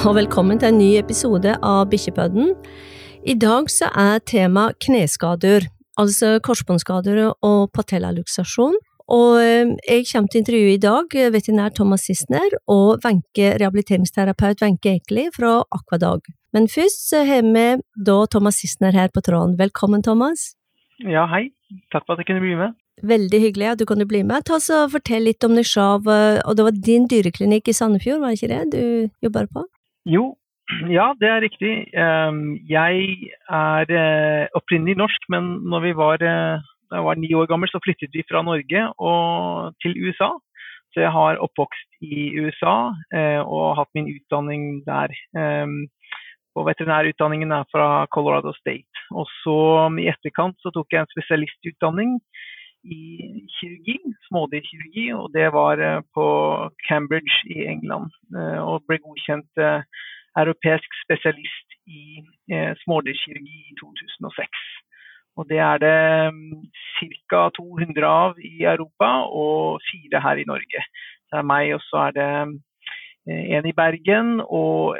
og velkommen til en ny episode av Bikkjepodden. I dag så er tema kneskader, altså korsbåndskader og patellaluksasjon. Og eh, jeg kommer til å intervjue i dag veterinær Thomas Sissener og Venke, rehabiliteringsterapeut Wenche Ekeli fra Aquadag. Men først så har vi da Thomas Sissener her på tråden. Velkommen, Thomas. Ja, hei. Takk for at jeg kunne bli med. Veldig hyggelig at du kunne bli med. Ta så Fortell litt om Nishav. og det var din dyreklinikk i Sandefjord, var det ikke det du jobber på? Jo, ja det er riktig. Ehm, jeg er eh, opprinnelig norsk, men når vi var, eh, da jeg var ni år gammel, så flyttet vi fra Norge til USA. Så jeg har oppvokst i USA eh, og hatt min utdanning der. Ehm, og veterinærutdanningen er fra Colorado State. Og så i etterkant så tok jeg en spesialistutdanning i kirurgi, smådyrkirurgi, og det var eh, på Cambridge i England. Eh, og ble godkjent eh, europeisk spesialist i smådyrkirurgi i 2006. Og det er det mm, ca. 200 av i Europa, og fire her i Norge. Det er meg, og så er det en i Bergen og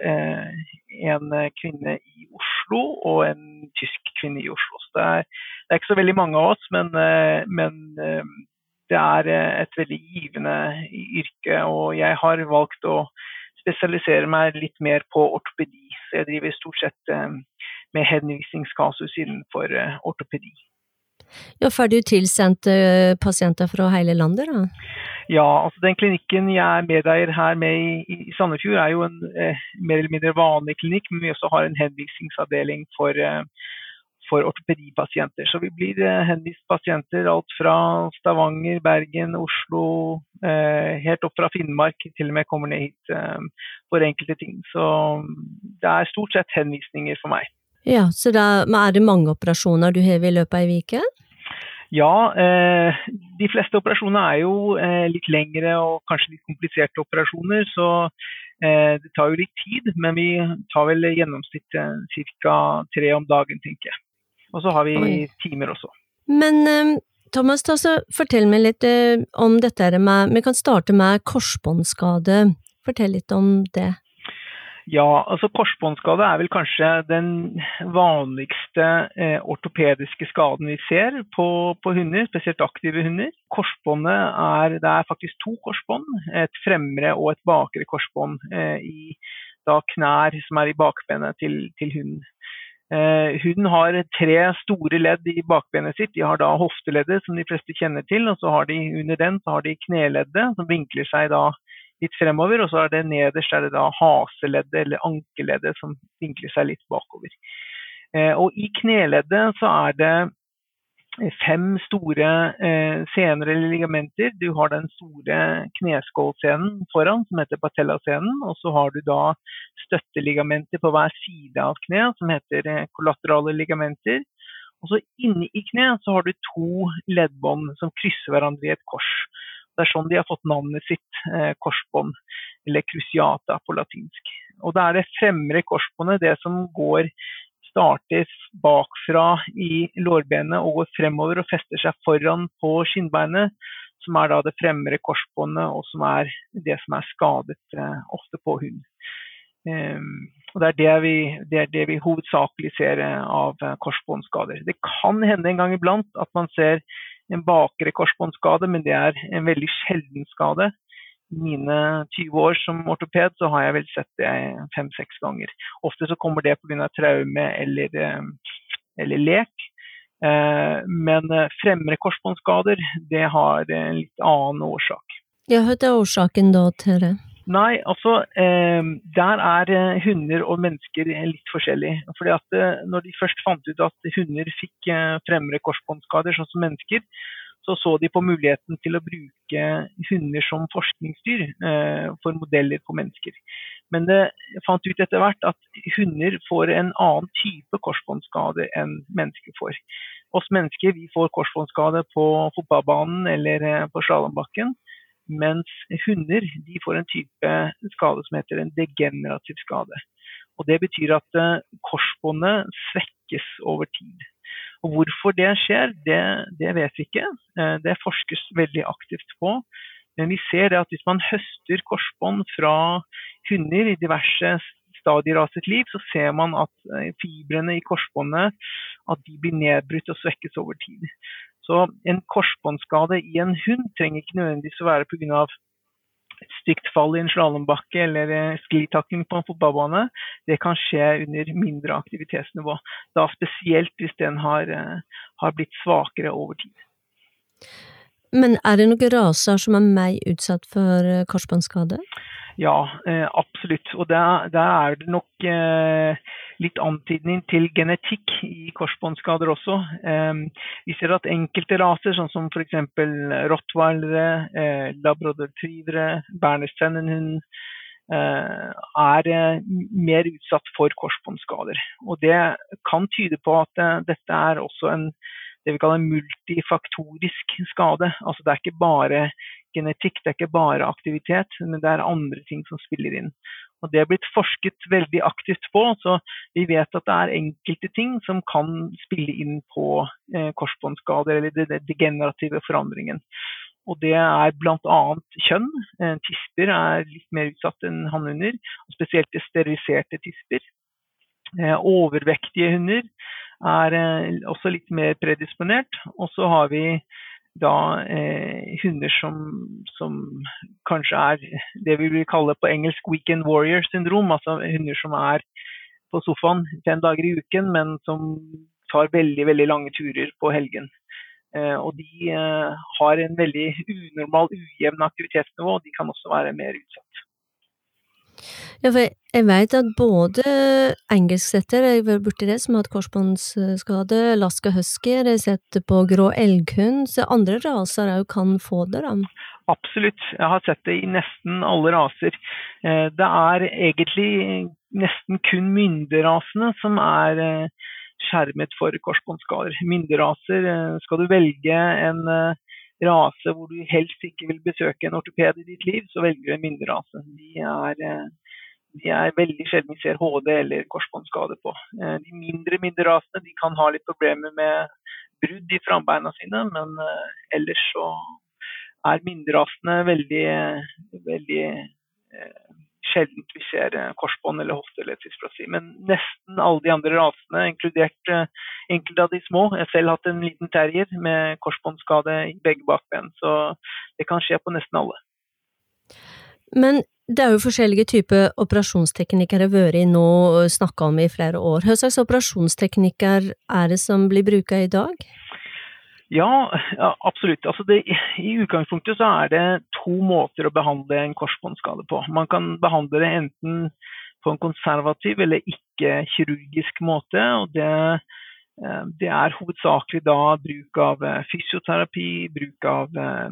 en kvinne i Oslo og en tysk kvinne i Oslo. Så det er det er ikke så veldig mange av oss, men, eh, men eh, det er eh, et veldig givende yrke. Og jeg har valgt å spesialisere meg litt mer på ortopedi. Så jeg driver stort sett med henvisningskasus innenfor ortopedi. Ja, Får du tilsendt pasienter fra hele landet, da? Ja, altså den klinikken jeg er medeier her med i, i Sandefjord er jo en eh, mer eller mindre vanlig klinikk, men vi også har en henvisningsavdeling for eh, for ortopedipasienter. Så vi blir eh, henvist pasienter alt fra Stavanger, Bergen, Oslo, eh, helt opp fra Finnmark, til og med kommer ned hit eh, for enkelte ting. Så det er stort sett henvisninger for meg. Ja, så da, er det mange operasjoner du har i løpet av ei uke? Ja, eh, de fleste operasjoner er jo eh, litt lengre og kanskje litt kompliserte operasjoner. Så eh, det tar jo litt tid, men vi tar vel gjennomsnittet ca. tre om dagen, tenker jeg. Og så har vi Oi. timer også. Men Thomas, ta så fortell meg litt om dette med Vi kan starte med korsbåndskade. Fortell litt om det. Ja, altså korsbåndskade er vel kanskje den vanligste eh, ortopediske skaden vi ser på, på, hunder, spesielt aktive hunder. Korsbåndet er Det er faktisk to korsbånd, et fremre og et bakre korsbånd eh, i da knær som er i bakbenet til, til hunden. Eh, hunden har tre store ledd i bakbenet sitt. De har da hofteleddet, som de fleste kjenner til. og så har de Under den så har de kneleddet, som vinkler seg da litt fremover. Og så er det nederst er det da haseleddet, eller ankeleddet, som vinkler seg litt bakover. Eh, og I kneleddet så er det fem store eh, sener eller ligamenter. Du har den store kneskålscenen foran, som heter patellascenen. Og så har du da støtteligamenter på hver side av kneet, som heter eh, kollaterale ligamenter. Og så inni i kneet så har du to leddbånd som krysser hverandre i et kors. Det er sånn de har fått navnet sitt, eh, korsbånd, eller cruciata på latinsk. Og det er det fremre korsbåndet, det som går starter bakfra i lårbenet og går fremover og fester seg foran på skinnbeinet, som er da det fremre korsbåndet, og som er det som er skadet eh, ofte på hund. Um, og det er det, vi, det er det vi hovedsakelig ser eh, av korsbåndskader. Det kan hende en gang iblant at man ser en bakre korsbåndskade, men det er en veldig sjelden skade I mine 20 år som ortoped, så har jeg vel sett det fem-seks ganger. Ofte så kommer det pga. traume eller, eh, eller lek. Eh, men eh, fremre korsbåndskader, det har en litt annen årsak. Ja, hva er årsaken da til det? Nei, altså Der er hunder og mennesker litt forskjellig. Fordi at Når de først fant ut at hunder fikk fremre korsbåndskader, sånn som mennesker, så så de på muligheten til å bruke hunder som forskningsdyr eh, for modeller på mennesker. Men det fant ut etter hvert at hunder får en annen type korsbåndskade enn mennesker får. Oss mennesker vi får korsbåndskade på fotballbanen eller eh, på slalåmbakken. Mens hunder de får en type skade som heter en degenerativ skade. Og Det betyr at eh, korsbåndet svekkes over tid. Og Hvorfor det skjer, det, det vet vi ikke. Eh, det forskes veldig aktivt på. Men vi ser at hvis man høster korsbånd fra hunder i diverse stadier av sitt liv, så ser man at fibrene i korsbåndet at de blir nedbrutt og svekkes over tid. Så en korsbåndskade i en hund trenger ikke nødvendigvis å være pga et stygt fall i en slalåmbakke eller eh, sklitakling på en fotballbane, det kan skje under mindre aktivitetsnivå. Da spesielt hvis den har, eh, har blitt svakere over tid. Men er det noen raser som er mer utsatt for eh, korsbåndskade? Ja, absolutt. Og der, der er det nok litt antydning til genetikk i korsbåndskader også. Vi ser at enkelte raser, sånn som f.eks. rottweilere, eh, labradortrivere, bernerstennenhund, eh, er eh, mer utsatt for korsbåndskader. Og det kan tyde på at dette er også en det vi kaller multifaktorisk skade. Altså det er ikke bare genetikk, det er ikke bare aktivitet, men det er andre ting som spiller inn. Og Det er blitt forsket veldig aktivt på, så vi vet at det er enkelte ting som kan spille inn på eh, korsbåndskader eller den degenerative forandringen. Og Det er bl.a. kjønn. Eh, tisper er litt mer utsatt enn hannhunder, spesielt steriliserte tisper. Eh, overvektige hunder er eh, også litt mer predisponert. Og så har vi da eh, hunder som, som, kanskje er det vi vil kalle på engelsk 'weekend warrior'-syndrom. Altså hunder som er på sofaen fem dager i uken, men som tar veldig, veldig lange turer på helgen. Eh, og de eh, har en veldig unormal, ujevn aktivitetsnivå, og de kan også være mer utsatt. Ja, for jeg vet at både engelsksetter, jeg var borti det, som har hatt korsbåndsskade, laska husky, de setter sett på grå elghund, så andre raser òg kan få det, da? Absolutt, jeg har sett det i nesten alle raser. Eh, det er egentlig nesten kun mynderasene som er eh, skjermet for korsbåndskader. Mynderaser, eh, skal du velge en rase hvor du helst ikke vil besøke en ortoped i ditt liv, så velger du en mynderase. De er, eh, de er veldig sjelden vi ser HD eller korsbåndskade på. Eh, de mindre mynderasene de kan ha litt problemer med brudd i frambeina sine, men eh, ellers så er mynderasene veldig, veldig sjelden vi ser eh, korsbånd eller hofte eller dysplasi. Men nesten alle de andre rasene, inkludert eh, enkelte av de små. Jeg har selv hatt en liten terrier med korsbåndskade i begge bakben, så det kan skje på nesten alle. Men det er jo forskjellige typer operasjonsteknikker jeg har vært i nå og snakka om i flere år. Hva slags operasjonsteknikker er det som blir bruka i dag? Ja, absolutt. Altså det, I utgangspunktet så er det to måter å behandle en korsbåndskade på. Man kan behandle det enten på en konservativ eller ikke-kirurgisk måte. og det, eh, det, er hovedsakelig da bruk av eh, fysioterapi, bruk av eh,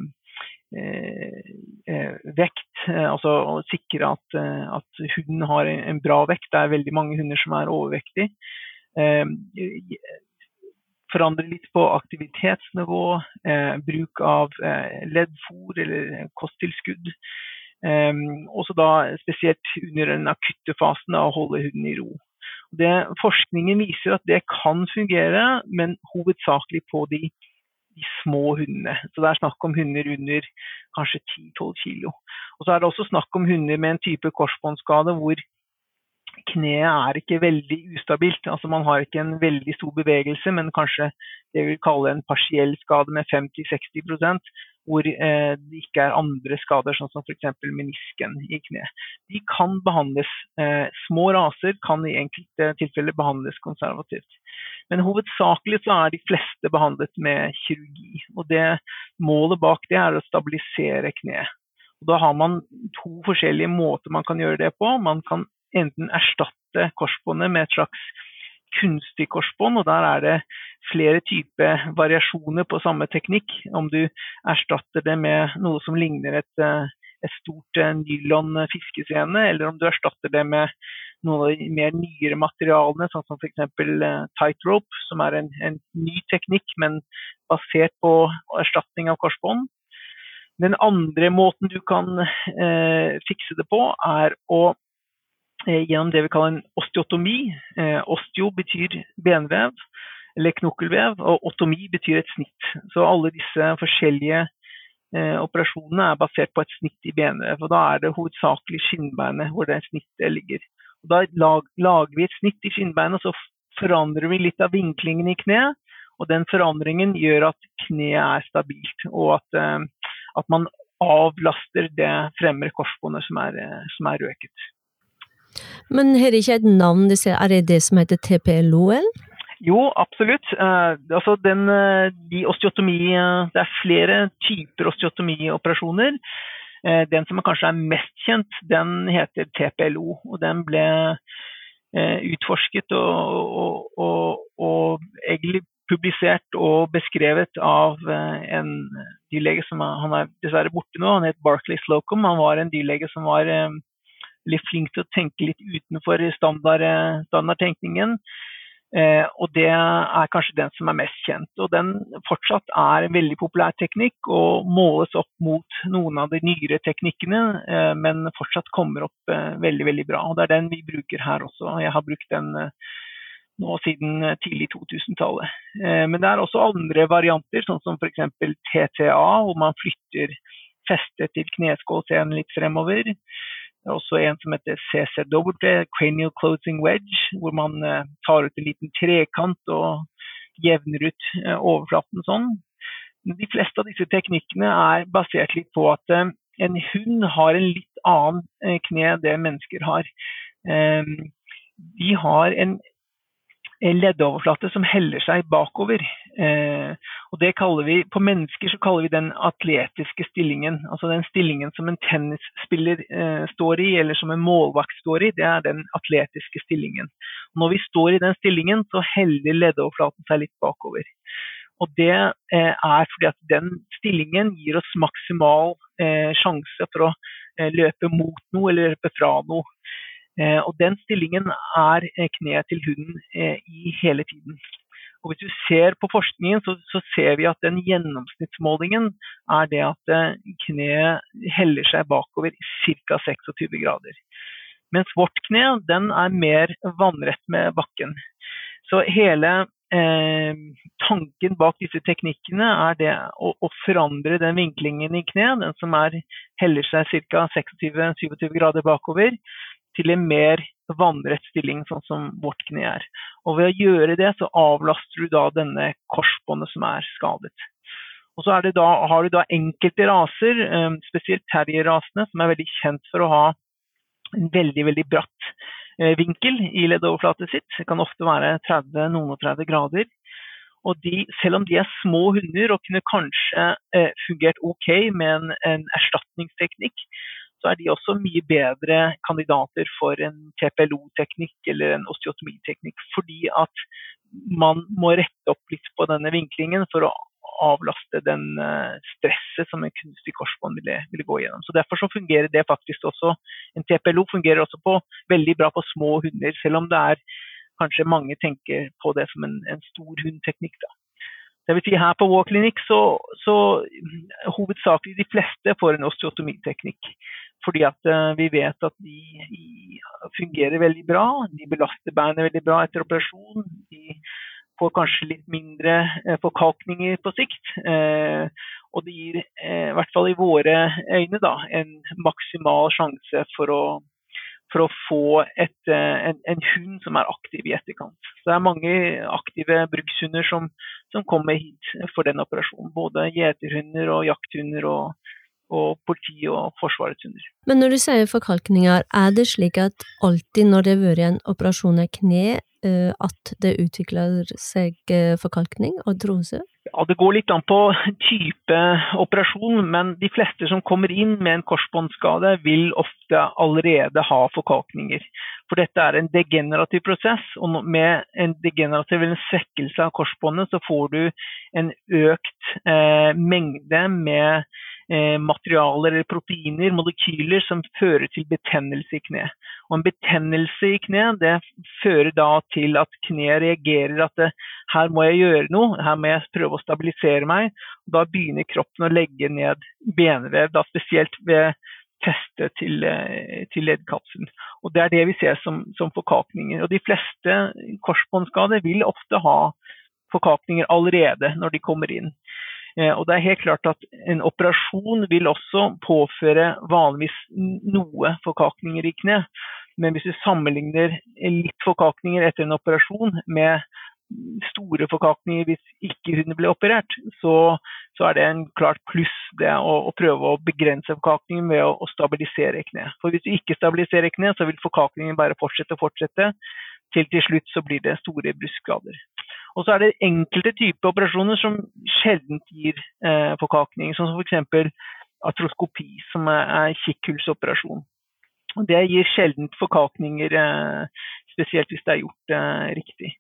eh, vekt. Altså å sikre at, at, hunden har en bra vekt. Det er veldig mange hunder som er overvektige. Eh, forandre litt på aktivitetsnivå, eh, bruk av eh, leddfôr eller kosttilskudd. Eh, også da spesielt under den akutte fasen av å holde hunden i ro. Det, forskningen viser at det kan fungere, men hovedsakelig på de, de små hundene. Så Det er snakk om hunder under kanskje 10-12 kg. Så er det også snakk om hunder med en type korsbåndskade hvor kneet er ikke veldig ustabilt. Altså Man har ikke en veldig stor bevegelse, men kanskje det vi vil kalle en partiell skade med 50-60 hvor eh, det ikke er andre skader, sånn som f.eks. menisken i kneet. De kan behandles. Eh, små raser kan i enkelte tilfeller behandles konservativt. Men hovedsakelig så er de fleste behandlet med kirurgi. og det Målet bak det er å stabilisere kneet. Da har man to forskjellige måter man kan gjøre det på. Man kan enten erstatte korsbåndet med et slags kunstig korsbånd, og der er det flere typer variasjoner på samme teknikk. Om du erstatter det med noe som ligner et, eh, et stort eh, nylon fiskescene, eller om du erstatter det med noen av de mer nyere materialene, sånn som f.eks. Eh, tightrope, som er en, en, ny teknikk, men basert på erstatning av korsbånd. Den andre måten du kan eh, fikse det på, er å gjennom det vi kaller en osteotomi. Eh, osteo betyr benvev eller knokkelvev, og otomi betyr et snitt. Så alle disse forskjellige eh, operasjonene er basert på et snitt i benvev. og Da er det hovedsakelig skinnbeinet hvor det snittet ligger. Da lager vi et snitt i skinnbeinet, og så forandrer vi litt av vinklingen i kneet. Og den forandringen gjør at kneet er stabilt, og at, eh, at man avlaster det fremre korsbåndet som er, eh, som er røket. Men har det ikke et navn? Er det det som heter TPLOL? Jo, absolutt. Eh, altså den, eh, de osteotomi, eh, det er flere typer osteotomioperasjoner. Eh, den som kanskje er mest kjent, den heter TPLO. og Den ble eh, utforsket og, og, og, og, egentlig publisert og beskrevet av eh, en dyrlege som han er dessverre borte nå. Han het Barclay Slocum. Han var en dyrlege som var litt flink til å tenke litt utenfor standard, standardtenkningen. Eh, og det er kanskje den som er mest kjent. Og den fortsatt er en veldig populær teknikk og måles opp mot noen av de nyere teknikkene, eh, men fortsatt kommer opp eh, veldig, veldig bra. Og det er den vi bruker her også. Jeg har brukt den eh, nå siden tidlig 2000-tallet. Eh, men det er også andre varianter, sånn som f.eks. TTA, hvor man flytter festet til kneskålscenen litt fremover. Det er også en som heter CCW, Cranial Closing Wedge, hvor man uh, tar ut en liten trekant og jevner ut uh, overflaten sånn. De fleste av disse teknikkene er basert litt på at uh, en hund har en litt annen kne enn det mennesker har. de har en en leddoverflate som heller seg bakover. Eh, og det kaller vi, På mennesker så kaller vi den atletiske stillingen. Altså den stillingen som en tennisspiller eh, står i, eller som en målvakt står i. Det er den atletiske stillingen. Og når vi står i den stillingen, så heller leddoverflaten seg litt bakover. Og det eh, er fordi at den stillingen gir oss maksimal eh, sjanse for å eh, løpe mot noe eller løpe fra noe. Eh, og Den stillingen er eh, kneet til hunden eh, i hele tiden. Og Hvis du ser på forskningen, så, så, ser vi at den gjennomsnittsmålingen er det at kneet heller seg bakover i ca. 26 grader. Mens vårt kne den er mer vannrett med bakken. Så hele eh, tanken bak disse teknikkene er det å, å, forandre den vinklingen i kneet, den som er, heller seg ca. 26-27 grader bakover, til en mer vannrett stilling, sånn som vårt kne er. Og Ved å gjøre det, så avlaster du da denne korsbåndet som er skadet. Og så da, har du da enkelte raser, eh, spesielt terrierrasene, som er veldig kjent for å ha en veldig veldig bratt eh, vinkel i leddoverflatet sitt. Det kan ofte være 30, noen og 30 grader. Og de, selv om de er små hunder og kunne kanskje eh, fungert ok med en, en erstatningsteknikk, så er de også mye bedre kandidater for en TPLO-teknikk eller en osteotomiteknikk. Fordi at man må rette opp litt på denne vinklingen for å avlaste den eh, stresset som en kunstig korsbånd ville, ville, gå gjennom. Så Derfor så fungerer det faktisk også En TPLO fungerer også på, veldig bra på små hunder, selv om det er kanskje mange tenker på det som en, en stor hundteknikk. da. Det vil si Her på vår klinikk så, så hovedsakelig de fleste får en osteotomiteknikk. Fordi at uh, vi vet at de, fungerer veldig bra. De belaster beinet veldig bra etter operasjon. De får kanskje litt mindre uh, forkalkninger på sikt. Uh, og det gir, i hvert fall i våre øyne, da, en maksimal sjanse for å, for å få et, en, en, hund som er aktiv i etterkant. Så det er mange aktive brukshunder som, som kommer hit for den operasjonen. Både gjeterhunder og jakthunder og og politi og Forsvarets hunder. Men når du sier forkalkninger, er det slik at alltid når det har vært en operasjon av kne, eh, at det utvikler seg eh, forkalkning og artrose? Ja, Det går litt an på type operasjon, men de fleste som kommer inn med en korsbåndskade, vil ofte allerede ha forkalkninger. For dette er en degenerativ prosess, og med en degenerativ eller en svekkelse av korsbåndet, så får du en økt eh, mengde med Eh, materialer eller proteiner, molekyler, som fører til betennelse i kne. Og En betennelse i kne det fører da til at kneet reagerer at det, her må jeg gjøre noe, her må jeg prøve å stabilisere meg. Og da begynner kroppen å legge ned benvev, da spesielt ved festet til, eh, til leddkapselen. Og Det er det vi ser som, som forkakninger. Og De fleste korsbåndskader vil ofte ha forkakninger allerede når de kommer inn. Eh, og det er helt klart at En operasjon vil også påføre vanligvis noe forkakninger i kne. Men hvis du sammenligner litt forkakninger etter en operasjon med store forkakninger hvis ikke hunden blir operert, så, så, er det en klart pluss det å, å prøve å begrense forkakningen ved å, å stabilisere kneet. For hvis du ikke stabiliserer kneet, så vil forkakningen bare fortsette og fortsette, til til slutt så blir det store bruskskader. Og så er det enkelte typer operasjoner som sjelden gir eh, sånn som f.eks. atroskopi, som er, er kikkhullsoperasjon. Det gir sjelden forkakninger, eh, spesielt hvis det er gjort eh, riktig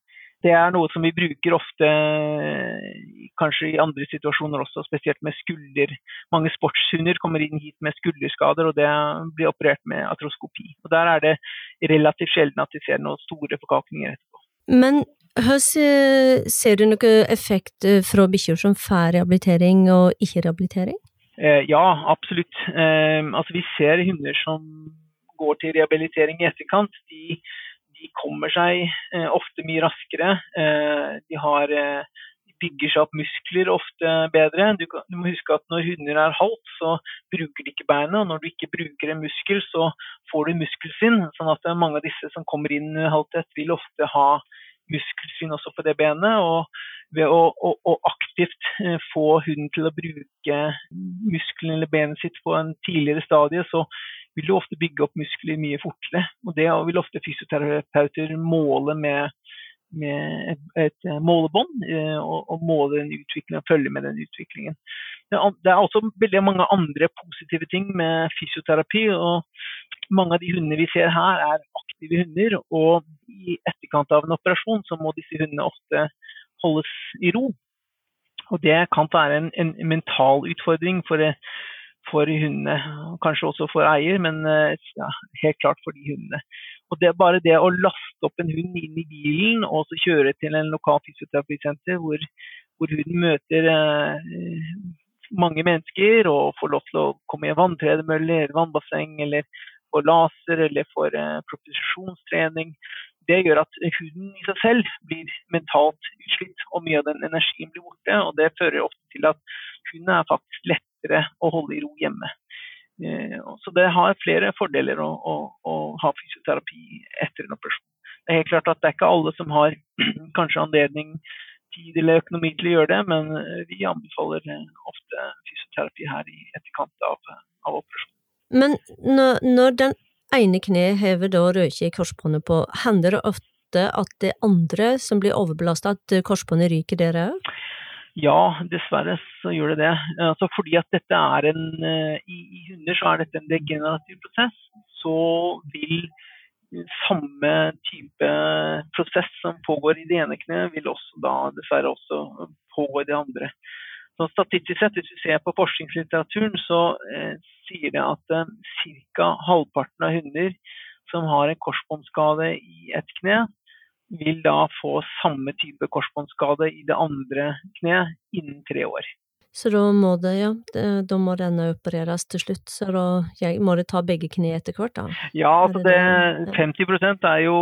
det er noe som vi bruker ofte kanskje i andre situasjoner også, spesielt med skulder. Mange sportshunder kommer inn hit med skulderskader, og det blir operert med atroskopi. Og Der er det relativt sjelden at vi ser noen store forkakninger etterpå. Men ser du noen effekt eh, fra bikkjer som får rehabilitering og ikke rehabilitering? Eh, ja, absolutt. Eh, altså, vi ser hunder som går til rehabilitering i etterkant. De de kommer seg eh, ofte mye raskere. Eh, de, har, eh, bygger seg opp muskler ofte bedre. Du, du, må huske at når hunder er halt, så bruker de ikke beinet. Og når du ikke bruker en muskel, så får du muskelsvinn. Sånn at mange av disse som kommer inn halvtett, vil ofte ha muskelsvinn også på det benet. og ved å, å, å, aktivt få hunden til å bruke muskelen eller benet sitt på en tidligere stadie, så vil du ofte bygge opp muskler mye fortere. Og det vil ofte fysioterapeuter måle med, med et, et målebånd, eh, og, og, måle den utviklingen og følge med den utviklingen. Det er også veldig mange andre positive ting med fysioterapi. og Mange av de hundene vi ser her, er aktive hunder. Og i etterkant av en operasjon så må disse hundene ofte holdes i ro. Og det kan være en, en mental utfordring for for hundene. Kanskje også for eier, men eh, ja, helt klart for de hundene. Og det er Bare det å laste opp en hund inn i bilen og så kjøre til en lokal fysioterapisenter hvor, hvor hunden møter eh, mange mennesker og får lov til å komme i en vanntredemølle eller vannbasseng eller får laser eller får eh, proposisjonstrening. Det gjør at hunden i seg selv blir mentalt utslitt, og mye av den energien blir borte. og Det fører ofte til at hunden er faktisk lett lettere å holde i ro hjemme. Eh, så det har flere fordeler å, å, å, ha fysioterapi etter en operasjon. Det er helt klart at det er ikke alle som har kanskje anledning, tid eller økonomi til å gjøre det, men eh, vi anbefaler eh, ofte fysioterapi her i etterkant av, av operasjonen. Men når, når den ene kneet hever da røyke i korsbåndet på, hender det ofte at det andre som blir overbelasta, at korsbåndet ryker der òg? Ja, dessverre så gjør det det. Altså fordi at dette er en, eh, i, i, hunder så er dette en degenerativ prosess, så vil samme type prosess som pågår i det ene kneet, vil også da dessverre også pågå i det andre. Så Statistisk sett, hvis vi ser på forskningslitteraturen, så eh, sier det at eh, ca. halvparten av hunder som har en korsbåndskade i ett kne, vil da få samme type korsbåndskade i det andre kneet innen tre år. Så da må det, ja, da må denne opereres til slutt, så da må det ta begge kne etter hvert, da? Ja, altså det, det, 50% er jo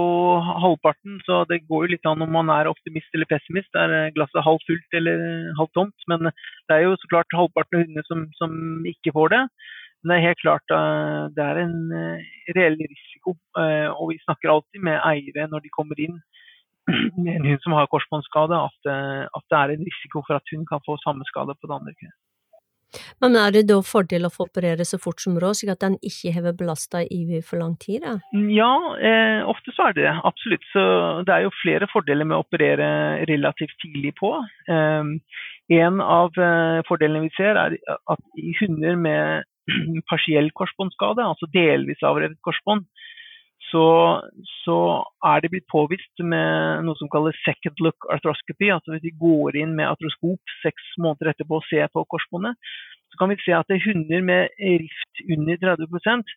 halvparten, så det går jo litt an om man er optimist eller pessimist. Er glasset halvt fullt eller halvt tomt? Men det er jo så klart halvparten av hundene som, som ikke får det. Men det er helt klart eh, det er en eh, reell risiko. Eh, og vi snakker alltid med eiere når de kommer inn med en hund som har korsbåndskade, at, at, det er en risiko for at hun kan få samme skade på det andre kneet. Men er det da fordel å få operere så fort som råd, slik at den ikke har belasta ivi for lang tid? Da? Ja, eh, ofte så er det det. Absolutt. Så det er jo flere fordeler med å operere relativt tidlig på. Eh, en av fordelene vi ser, er at i hunder med partiell korsbåndskade, altså delvis avrevet korsbånd, så, så, er det blitt påvist med noe som kalles second look arthroscopy. altså Hvis vi går inn med atroskop seks måneder etterpå og ser på korsbåndet, så kan vi se at det er hunder med rift under 30%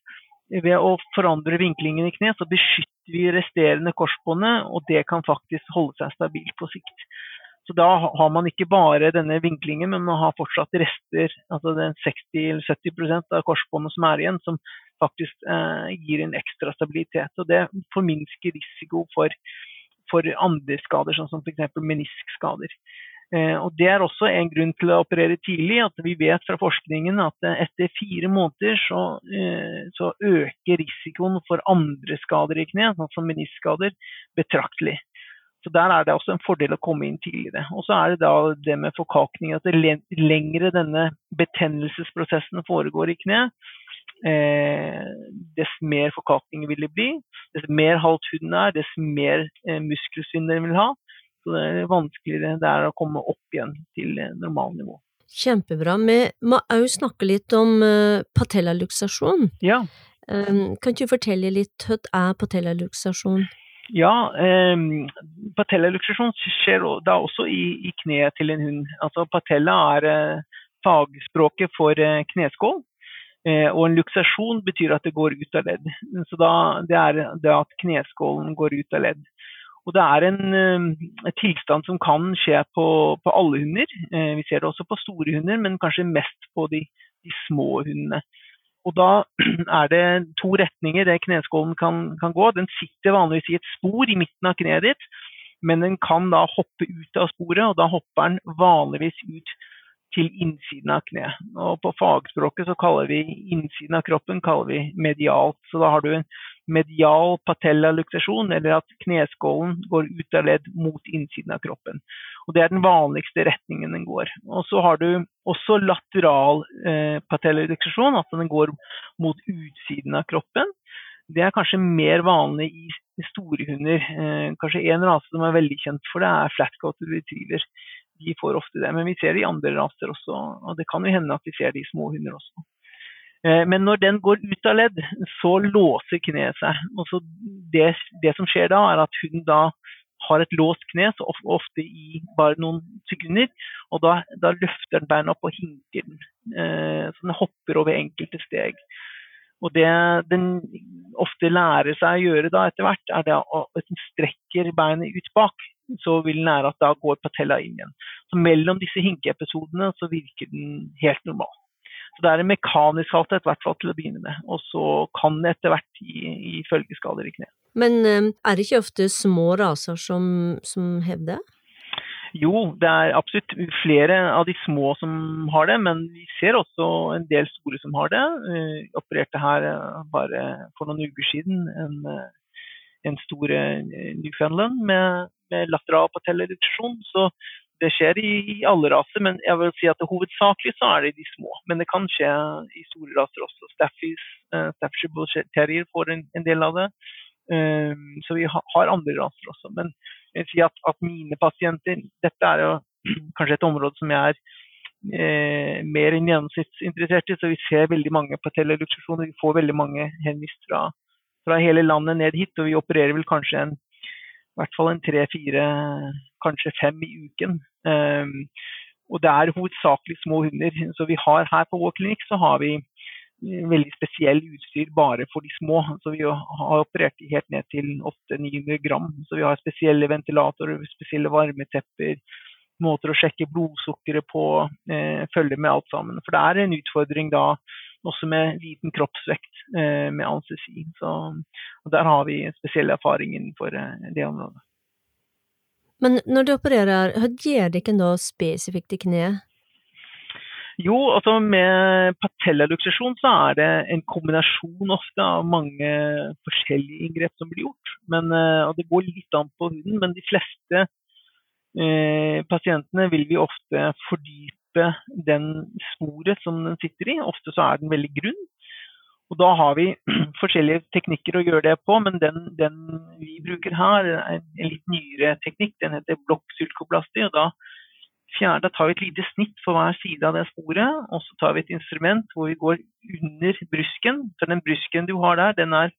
ved å forandre vinklingen i kne, så beskytter vi resterende korsbåndet, og det kan faktisk holde seg stabilt på sikt. Så da har man ikke bare denne vinklingen, men man har fortsatt rester, altså den 60-70% av korsbåndet som er igjen, som faktisk eh, gir en ekstra stabilitet. Og det forminsker risiko for, for andre skader, sånn som f.eks. meniskskader. Eh, og Det er også en grunn til å operere tidlig. at Vi vet fra forskningen at etter fire måneder så, så øker risikoen for andre skader i kne, sånn som meniskskader, betraktelig. Så Der er det også en fordel å komme inn tidligere. Og så er det da det med forkalkning. At det lengre denne betennelsesprosessen foregår i kne, eh, dess mer forkalkning vil det bli. Dess mer halvt huden er, dess mer eh, muskelsvinn den vil ha. Så det er vanskeligere det er å komme opp igjen til eh, normalnivå. Kjempebra. Vi må òg snakke litt om uh, patellaluksasjon. Ja. Um, kan du fortelle litt hva er patellaluksasjon? Ja, eh, patellaluksasjon skjer da også i, i, kneet til en hund. Altså Patella er eh, fagspråket for eh, kneskål. Eh, og en luksasjon betyr at det går ut av ledd. Så da, Det er det at kneskålen går ut av ledd. Og Det er en, en eh, tilstand som kan skje på, på alle hunder. Eh, vi ser det også på store hunder, men kanskje mest på de, de små hundene. Og da er det to retninger det kneskålen kan, kan, gå. Den sitter vanligvis i et spor i midten av kneet ditt, men den kan da hoppe ut av sporet, og da hopper den vanligvis ut til innsiden av kneet. Og på fagspråket så kaller vi innsiden av kroppen kaller vi medialt. Så da har du en medial patellaluksasjon, eller at kneskålen går ut av ledd mot innsiden av kroppen. Og Det er den vanligste retningen den går. Og Så har du også lateral eh, patellaluksasjon, at den går mot utsiden av kroppen. Det er kanskje mer vanlig i store hunder. Eh, kanskje en rase som er veldig kjent for det, er flatcoated retriever. De får ofte det, men vi ser det i andre raser også. Og det kan jo hende at vi ser det i små hunder også. Eh, men når den går ut av ledd, så låser kneet seg. Og det, det, som skjer da, er at hun da har et låst kne, så ofte i bare noen sekunder. Og da, da løfter den beina opp og hinker den. Eh, så den hopper over enkelte steg. Og det den ofte lærer seg å gjøre da etter hvert, er det at den strekker beinet ut bak, så vil den lære at da går patella inn igjen. Så mellom disse hinkeepisodene så virker den helt normal. Så det er en mekanisk halthet, i hvert fall til å begynne med. Og så kan det etter hvert gi, gi følgeskader i kneet. Men eh, er det ikke ofte små raser som, som hevder? Jo, det er absolutt flere av de små som har det, men vi ser også en del store som har det. Vi opererte her eh, bare for noen uker siden en, eh, en stor Newfoundland med, med lateral patellereduksjon. Så det skjer i, alle raser, men jeg vil si at hovedsakelig så er det de små. Men det kan skje i store raser også. Staffies, uh, Staffordshire Terrier får en, en, del av det. Um, så vi ha, har andre raser også. Men jeg vil si at, at, mine pasienter Dette er jo kanskje et område som jeg er eh, mer enn gjennomsnittsinteressert i, så vi ser veldig mange på patellaluksasjoner. Vi får veldig mange henvist fra, fra hele landet ned hit, og vi opererer vel kanskje en i hvert fall en tre-fire, kanskje fem i uken. Um, og det er hovedsakelig små hunder. Så vi har her på vår klinikk så har vi eh, veldig spesiell utstyr bare for de små. Så vi har operert helt ned til 800-900 gram. Så vi har spesielle ventilatorer, spesielle varmetepper, måter å sjekke blodsukkeret på, eh, følge med alt sammen. For det er en utfordring da også med liten kroppsvekt eh, med anestesi. Så der har vi spesiell erfaring innenfor eh, det området. Men når du opererer, gjør dere da spesifikt i kneet? Jo, altså med patellaluksasjon så er det en kombinasjon ofte av mange forskjellige inngrep som blir gjort. Men, eh, og det går litt an på huden, men de fleste eh, pasientene vil vi ofte fordype den sporet som den sitter i. Ofte så er den veldig grunn. Og Da har vi forskjellige teknikker å gjøre det på, men den, den vi bruker her, er en litt nyere teknikk. Den heter blokksylkoplasti. og da, da tar vi et lite snitt for hver side av det sporet, og så tar vi et instrument hvor vi går under brysken. For den brysken du har der, den er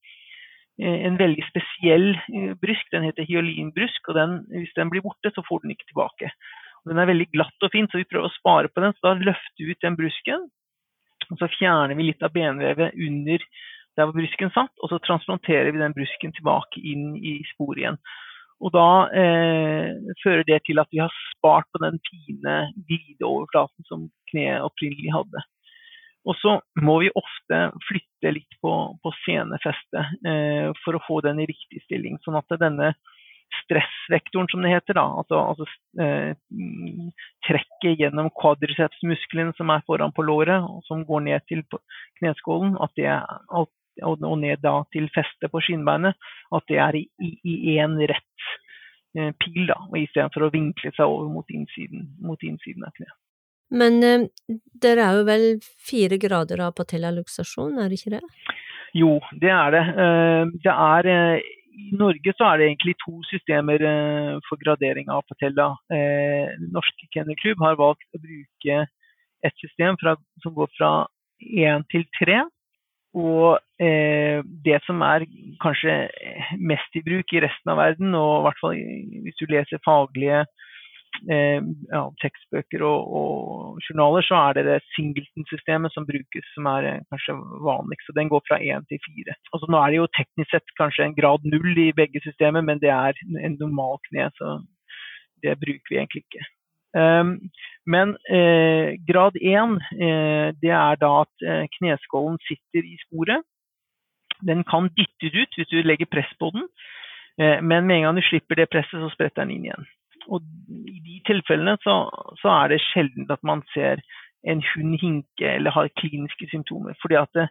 eh, en veldig spesiell eh, brysk. Den heter hyalinbrusk, og den, hvis den blir borte, så får den ikke tilbake. Den er veldig glatt og fin, så vi prøver å spare på den. Så da løfter vi ut den brusken. Og så fjerner vi litt av benvevet under der hvor brusken satt, og så transplanterer vi den brusken tilbake inn i sporet igjen. Og da eh, fører det til at vi har spart på den fine glideoverflaten som kneet opprinnelig hadde. Og så må vi ofte flytte litt på, på senefestet eh, for å få den i riktig stilling. Sånn at denne stressvektoren, som det heter. da, Altså, altså eh, trekket gjennom quadricepsmusklene som er foran på låret, og som går ned til kneskålen, at det er, og, ned da til festet på skinnbeinet, at det er i én rett eh, pil, da, og istedenfor å vinkle seg over mot innsiden, mot innsiden av kneet. Men eh, det er jo vel fire grader av patellaluksasjon, er det ikke det? Jo, det er det. Eh, det er eh, i Norge så er det egentlig to systemer eh, for gradering av patella. Eh, Norsk Kennelklubb har valgt å bruke et system fra, som går fra én til tre. Og eh, det som er kanskje mest i bruk i resten av verden, og i hvert fall hvis du leser faglige eh, ja, tekstbøker og, og, journaler, så er det det Singleton-systemet som brukes, som er eh, kanskje vanligst. Så den går fra én til fire. Altså, nå er det jo teknisk sett kanskje en grad null i begge systemer, men det er en normal kne, så det bruker vi egentlig ikke. Um, men eh, grad én, eh, det er da at eh, kneskålen sitter i sporet. Den kan dyttes ut hvis du legger press på den, men med en gang du slipper det presset, så spretter den inn igjen. Og i de tilfellene så, så er det sjelden at man ser en hund hinke eller har kliniske symptomer. fordi at det,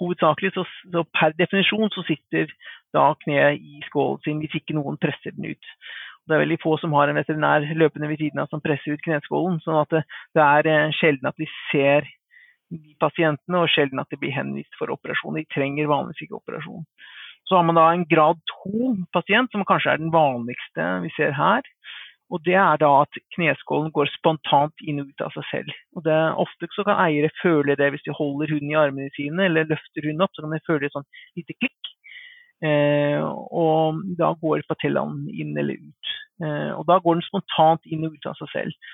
hovedsakelig så, så, per definisjon så sitter da kneet i skålen sin hvis ikke noen presser den ut. Det er veldig få som har en veterinær løpende ved siden av som presser ut kneskålen. sånn at det, det er eh, sjelden at vi ser de pasientene, og sjelden at de blir henvist for operasjon. De trenger vanligvis ikke operasjon. Så har man da en grad 2-pasient, som kanskje er den vanligste vi ser her. Og Det er da at kneskålen går spontant inn og ut av seg selv. Og det, er Ofte så kan eiere føle det hvis de holder hunden i armene sine eller løfter hunden opp. Så kan de føle et sånn lite klikk. Eh, og da går patellaen inn eller ut. Eh, og Da går den spontant inn og ut av seg selv.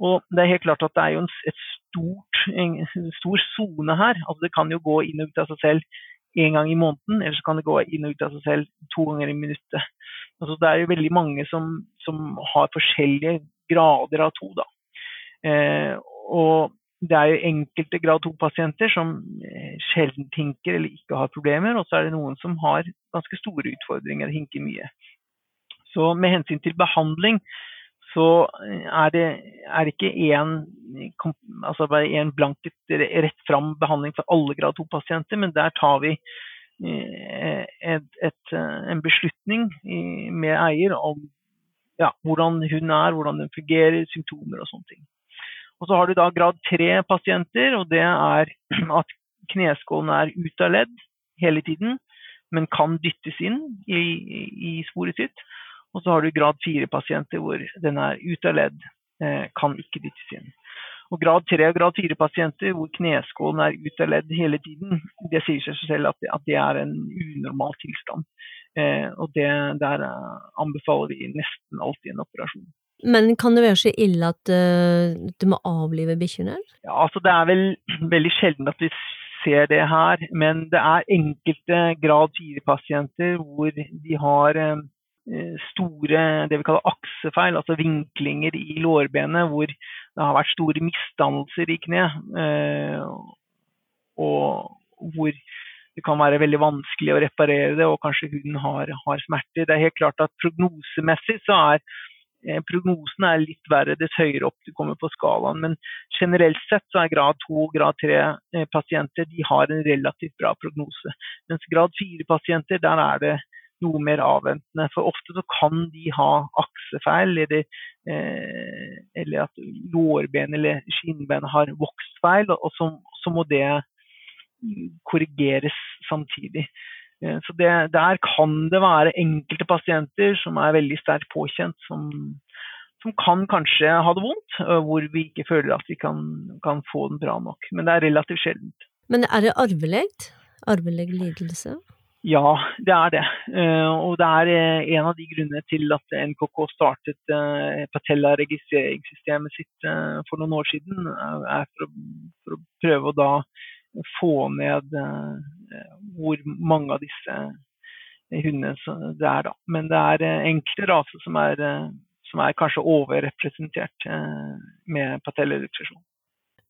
Og det er helt klart at det er jo en, stort, en stor sone her. Altså Det kan jo gå inn og ut av seg selv én gang i måneden, eller så kan det gå inn og ut av seg selv to ganger i minuttet. Altså, det er jo veldig mange som, som har forskjellige grader av to. Da. Eh, og det er jo enkelte grad 2-pasienter som eh, sjelden hinker eller ikke har problemer, og så er det noen som har ganske store utfordringer, og hinker mye. Så med hensyn til behandling så er det, er det ikke én altså blanket rett fram behandling for alle grad 2-pasienter, men der tar vi Eh, et, et, eh, en beslutning med eier om ja, hvordan hun er, hvordan den fungerer, symptomer og sånne ting. Og Så har du da grad 3-pasienter, og det er at kneskålen er ut av ledd hele tiden, men kan dyttes inn i, i sporet sitt. Og så har du grad 4-pasienter hvor den er ut av ledd, eh, kan ikke dyttes inn. Og grad 3 og grad 4-pasienter hvor kneskålen er ute av ledd hele tiden, det sier seg selv at det, at det er en unormal tilstand. Eh, og det, der eh, anbefaler vi nesten alltid en operasjon. Men kan det være så ille at uh, du må avlive bikkjene? Ja, altså det er vel veldig sjelden at vi ser det her. Men det er enkelte grad 4-pasienter hvor de har Eh, store det vi kaller aksefeil, altså vinklinger i lårbenet hvor det har vært store misdannelser i kne. Eh, og hvor det kan være veldig vanskelig å reparere det, og kanskje huden har, har smerter. Det er helt klart at prognosemessig så er eh, prognosen er litt verre dess høyere opp du kommer på skalaen. Men generelt sett så er grad 2 og grad 3 pasienter de har en relativt bra prognose. Mens grad 4 pasienter, der er det noe mer avventende. For ofte så kan de ha aksefeil, eller, eh, eller at lårben eller skinnben har vokst feil, og så, så må det korrigeres samtidig. Eh, så det, Der kan det være enkelte pasienter som er veldig sterkt påkjent, som, som kan kanskje ha det vondt, hvor vi ikke føler at vi kan, kan få den bra nok. Men det er relativt sjeldent. Men er det arvelegt? Arvelig lidelse? Ja, det er det. Eh, og det er eh, en av de grunnene til at NKK startet eh, Patella-registreringssystemet sitt for noen år siden. er for å, for å prøve å da få ned hvor mange av disse hundene det er. da. Men det er enkle raser som som er kanskje overrepresentert med patellareduksjon.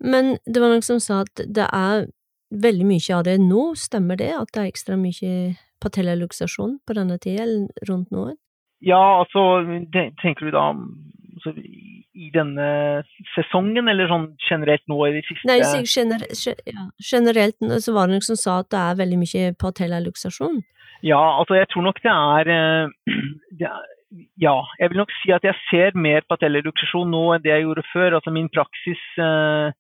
Men det var noen som sa at det er veldig mye av det nå, stemmer det? At det er ekstra mye patellaluksasjon på denne tida, eller rundt nå? Ja, altså tenker du da altså, i denne sesongen, eller sånn generelt nå i det siste Nei, gener ja, generelt så var det noen som sa at det er veldig mye patellaluksasjon. Ja, altså jeg tror nok det er, eh, det er ja, jeg vil nok si at jeg ser mer patellaluksasjon nå enn det jeg gjorde før. Altså Min praksis eh,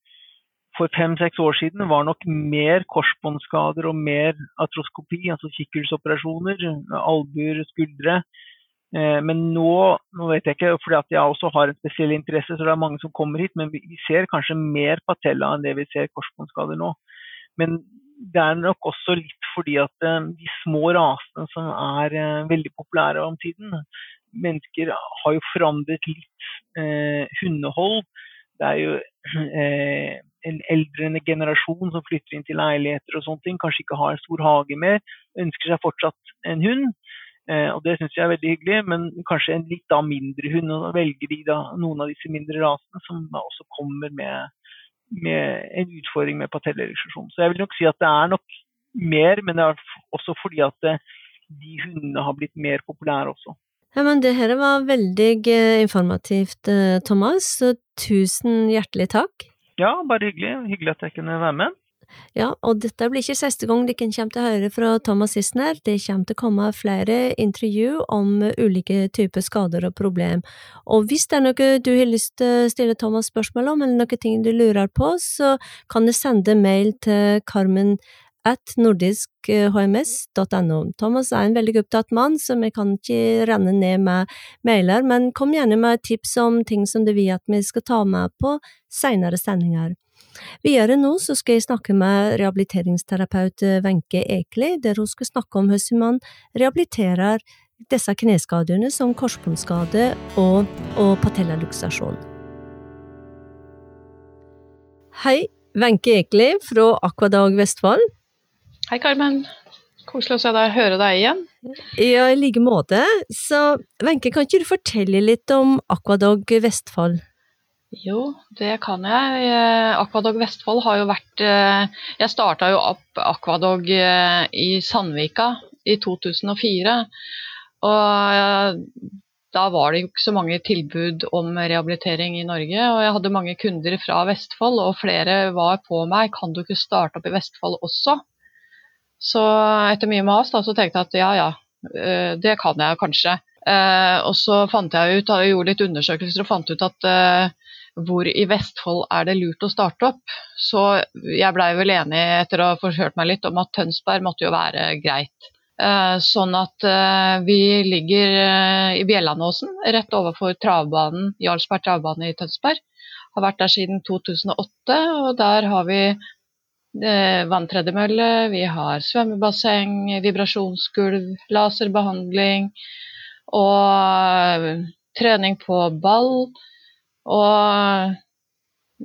for fem-seks år siden var nok mer korsbåndskader og mer atroskopi, altså kikkhullsoperasjoner, albuer, skuldre. Eh, men nå, nå vet jeg ikke, fordi at jeg også har en spesiell interesse, så det er mange som kommer hit, men vi ser kanskje mer patella enn det vi ser korsbåndskader nå. Men det er nok også litt fordi at eh, de små rasene som er eh, veldig populære om tiden, mennesker har jo forandret litt eh, hundehold. Det er jo eh, en eldrende generasjon som flytter inn til leiligheter og sånne ting, kanskje ikke har stor hage mer, ønsker seg fortsatt en hund. Eh, og Det syns jeg er veldig hyggelig, men kanskje en litt da mindre hund. og velger de da noen av disse mindre rasene som da også kommer med, med en utfordring med patellereksjon. Så jeg vil nok si at det er nok mer, men det er også fordi at eh, de hundene har blitt mer populære også. Ja, men det her var veldig eh, informativt, eh, Thomas, så tusen hjertelig takk. Ja, bare hyggelig. Hyggelig at jeg kunne være med. Ja, og dette blir ikke siste gang dere kommer til å høre fra Thomas Sissener, det kommer til å komme flere intervju om ulike typer skader og problem. Og hvis det er noe du har lyst til å stille Thomas spørsmål om, eller noe ting du lurer på, så kan du sende mail til Carmen at nordiskhms.no. Thomas er en veldig opptatt mann, så vi kan ikke renne ned med mailer, men kom gjerne med tips om ting som du vil at vi skal ta med på senere sendinger. Videre nå så skal jeg snakke med rehabiliteringsterapeut Wenche Ekeli, der hun skal snakke om hvordan man rehabiliterer disse kneskadene som korsbåndskade og, og patellaluksasjon. Hei, Wenche Ekeli fra Aquadag Vestfold. Hei, Carmen. Koselig å se deg, høre deg igjen. Ja, i like måte. Så Wenche, kan ikke du fortelle litt om Aquadog Vestfold? Jo, det kan jeg. Eh, Aquadog Vestfold har jo vært eh, Jeg starta jo opp Aquadog eh, i Sandvika i 2004. Og da var det jo ikke så mange tilbud om rehabilitering i Norge. Og jeg hadde mange kunder fra Vestfold, og flere var på meg. Kan du ikke starte opp i Vestfold også? Så etter mye mas da, så tenkte jeg at ja ja, eh, det kan jeg kanskje. Eh, og så fant jeg ut, jeg gjorde litt undersøkelser og fant ut at eh, hvor i Vestfold er det lurt å starte opp. Så jeg blei vel enig etter å ha forhørt meg litt om at Tønsberg måtte jo være greit. Sånn at vi ligger i Bjellandåsen, rett overfor travbanen, Jarlsberg travbane i Tønsberg. Har vært der siden 2008, og der har vi vanntredemølle, vi har svømmebasseng, vibrasjonsgulv, laserbehandling og eh, trening på ball og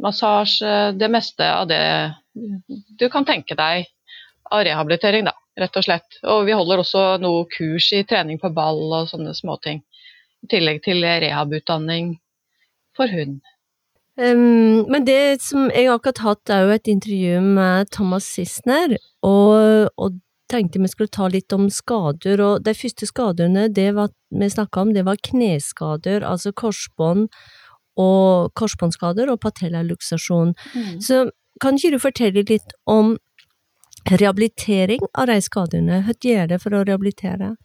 massasje. Det meste av det du kan tenke deg av rehabilitering, da, rett og slett. Og vi holder også noe kurs i trening på ball og sånne småting. I tillegg til rehabutdanning for hund. Um, men det som jeg akkurat hatt, er jo et intervju med Thomas Sissener, og, og, tenkte vi skulle ta litt om skader. Og de første skadene det var, vi snakka om, det var kneskader, altså korsbånd og korsbåndskader og patellaluksasjon. Mm. Så kan ikke du fortelle litt om rehabilitering av de skadene? Hva gjør det for å rehabilitere?